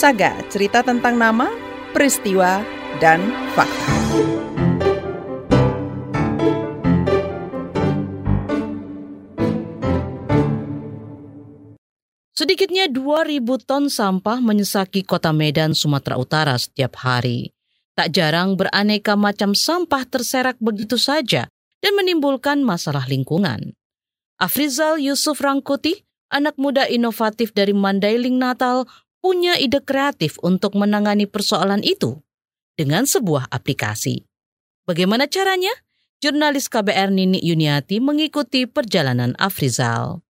Saga, cerita tentang nama, peristiwa, dan fakta. Sedikitnya 2.000 ton sampah menyesaki kota Medan, Sumatera Utara setiap hari. Tak jarang beraneka macam sampah terserak begitu saja dan menimbulkan masalah lingkungan. Afrizal Yusuf Rangkuti, anak muda inovatif dari Mandailing Natal, punya ide kreatif untuk menangani persoalan itu dengan sebuah aplikasi. Bagaimana caranya? Jurnalis KBR Nini Yuniati mengikuti perjalanan Afrizal.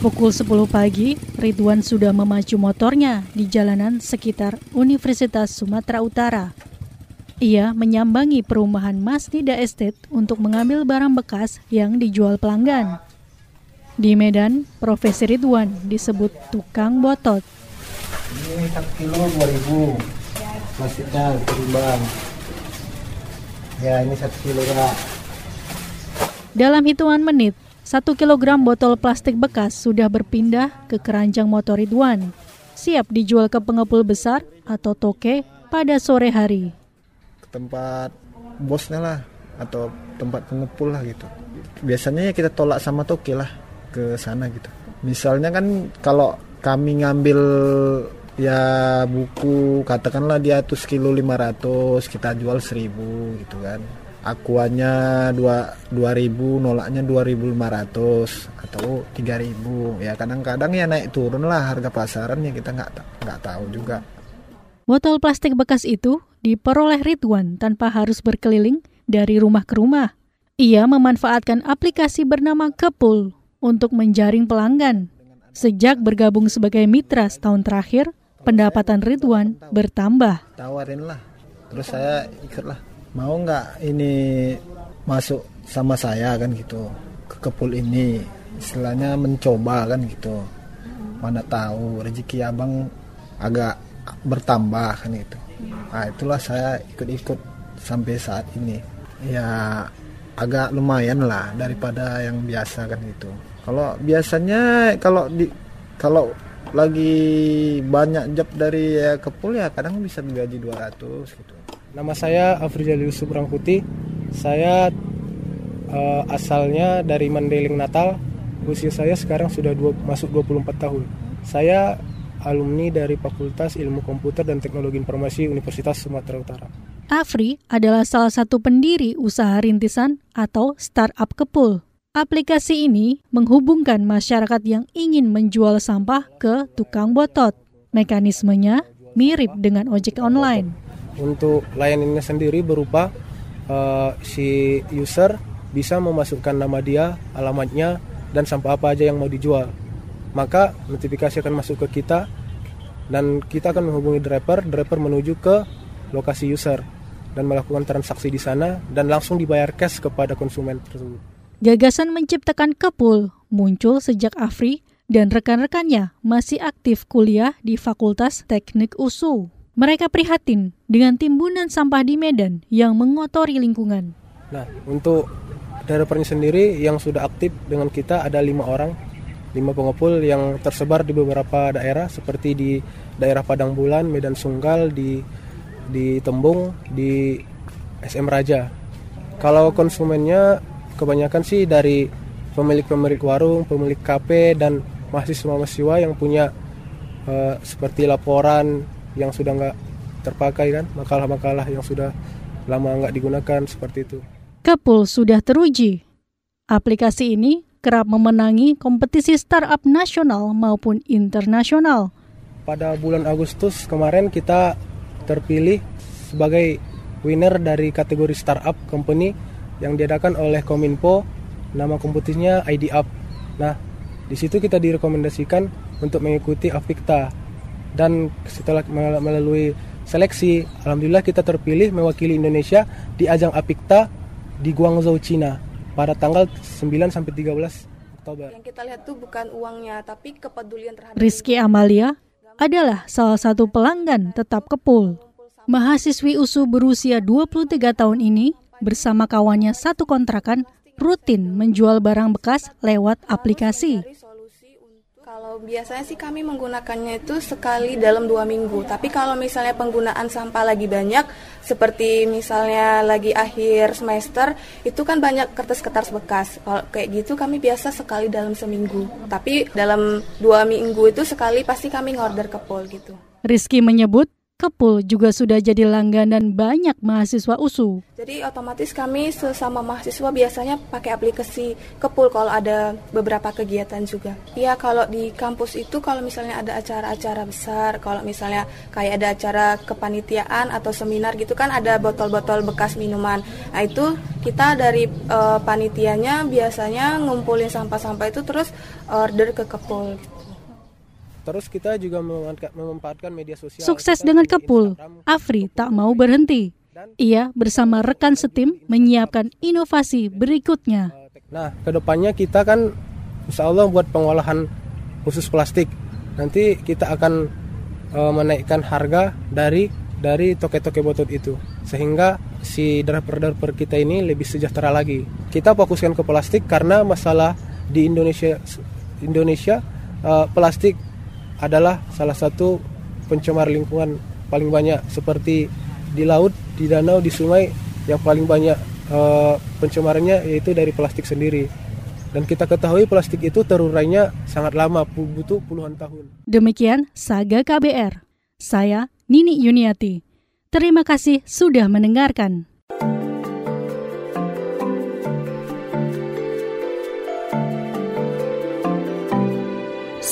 Pukul 10 pagi, Ridwan sudah memacu motornya di jalanan sekitar Universitas Sumatera Utara. Ia menyambangi perumahan Masnida Estate untuk mengambil barang bekas yang dijual pelanggan. Di Medan, Profesi Ridwan disebut tukang botot. Ini 1 kilo 2000 plastiknya ditimbang. Ya ini 1 kilo kak. Dalam hitungan menit, satu kilogram botol plastik bekas sudah berpindah ke keranjang motor Ridwan, siap dijual ke pengepul besar atau toke pada sore hari. Tempat bosnya lah atau tempat pengepul lah gitu. Biasanya ya kita tolak sama toke lah ke sana gitu. Misalnya kan kalau kami ngambil ya buku katakanlah dia tuh kilo 500 kita jual 1000 gitu kan akuannya dua dua ribu nolaknya dua ribu lima ratus atau tiga ribu ya kadang-kadang ya naik turun lah harga pasaran ya kita nggak nggak tahu juga botol plastik bekas itu diperoleh Ridwan tanpa harus berkeliling dari rumah ke rumah. Ia memanfaatkan aplikasi bernama Kepul untuk menjaring pelanggan. Sejak bergabung sebagai mitra setahun terakhir pendapatan Ridwan bertambah. Tawarin lah terus saya ikut lah mau nggak ini masuk sama saya kan gitu ke kepul ini? Istilahnya mencoba kan gitu. Mana tahu rezeki abang agak bertambah kan gitu nah itulah saya ikut-ikut sampai saat ini ya agak lumayan lah daripada yang biasa kan gitu kalau biasanya kalau di kalau lagi banyak job dari ya kepul ya kadang bisa digaji 200 gitu Nama saya Afrizal Yusuf Rangkuti. Saya uh, asalnya dari Mandailing Natal. Usia saya sekarang sudah dua, masuk 24 tahun. Saya alumni dari Fakultas Ilmu Komputer dan Teknologi Informasi Universitas Sumatera Utara. Afri adalah salah satu pendiri usaha rintisan atau startup kepul. Aplikasi ini menghubungkan masyarakat yang ingin menjual sampah ke tukang botot. Mekanismenya mirip dengan ojek online untuk layanannya sendiri berupa uh, si user bisa memasukkan nama dia, alamatnya, dan sampah apa aja yang mau dijual. Maka notifikasi akan masuk ke kita dan kita akan menghubungi driver, driver menuju ke lokasi user dan melakukan transaksi di sana dan langsung dibayar cash kepada konsumen tersebut. Gagasan menciptakan Kepul muncul sejak Afri dan rekan-rekannya masih aktif kuliah di Fakultas Teknik USU. Mereka prihatin dengan timbunan sampah di Medan yang mengotori lingkungan. Nah, untuk developernya sendiri yang sudah aktif dengan kita ada lima orang, lima pengepul yang tersebar di beberapa daerah seperti di daerah Padang Bulan, Medan Sunggal, di di Tembung, di SM Raja. Kalau konsumennya kebanyakan sih dari pemilik-pemilik warung, pemilik kafe dan mahasiswa-mahasiswa yang punya uh, seperti laporan yang sudah nggak terpakai kan makalah-makalah yang sudah lama nggak digunakan seperti itu. Kepul sudah teruji. Aplikasi ini kerap memenangi kompetisi startup nasional maupun internasional. Pada bulan Agustus kemarin kita terpilih sebagai winner dari kategori startup company yang diadakan oleh Kominfo. Nama kompetisinya ID Up. Nah, di situ kita direkomendasikan untuk mengikuti Afikta dan setelah melalui seleksi alhamdulillah kita terpilih mewakili Indonesia di ajang Apikta di Guangzhou Cina pada tanggal 9 sampai 13 Oktober. Yang kita lihat tuh bukan uangnya tapi kepedulian terhadap Rizky Amalia adalah salah satu pelanggan tetap Kepul. Mahasiswi USU berusia 23 tahun ini bersama kawannya satu kontrakan rutin menjual barang bekas lewat aplikasi. Kalau biasanya sih kami menggunakannya itu sekali dalam dua minggu. Tapi kalau misalnya penggunaan sampah lagi banyak, seperti misalnya lagi akhir semester, itu kan banyak kertas-kertas bekas. Kalau kayak gitu kami biasa sekali dalam seminggu. Tapi dalam dua minggu itu sekali pasti kami ngorder ke pol gitu. Rizky menyebut Kepul juga sudah jadi langganan banyak mahasiswa USU. Jadi otomatis kami sesama mahasiswa biasanya pakai aplikasi Kepul kalau ada beberapa kegiatan juga. Ya kalau di kampus itu kalau misalnya ada acara-acara besar, kalau misalnya kayak ada acara kepanitiaan atau seminar gitu kan ada botol-botol bekas minuman. Nah itu kita dari uh, panitianya biasanya ngumpulin sampah-sampah itu terus order ke Kepul. Gitu. Terus kita juga memanfaatkan media sosial. Sukses dengan Kepul, Afri tak mau berhenti. Ia bersama rekan setim menyiapkan inovasi berikutnya. Nah, ke depannya kita kan insya Allah buat pengolahan khusus plastik. Nanti kita akan uh, menaikkan harga dari dari toke-toke botol itu sehingga si driver-driver kita ini lebih sejahtera lagi. Kita fokuskan ke plastik karena masalah di Indonesia Indonesia uh, plastik adalah salah satu pencemar lingkungan paling banyak seperti di laut, di danau, di sungai yang paling banyak uh, pencemarannya yaitu dari plastik sendiri. Dan kita ketahui plastik itu terurainya sangat lama, butuh puluhan tahun. Demikian Saga KBR. Saya Nini Yuniati. Terima kasih sudah mendengarkan.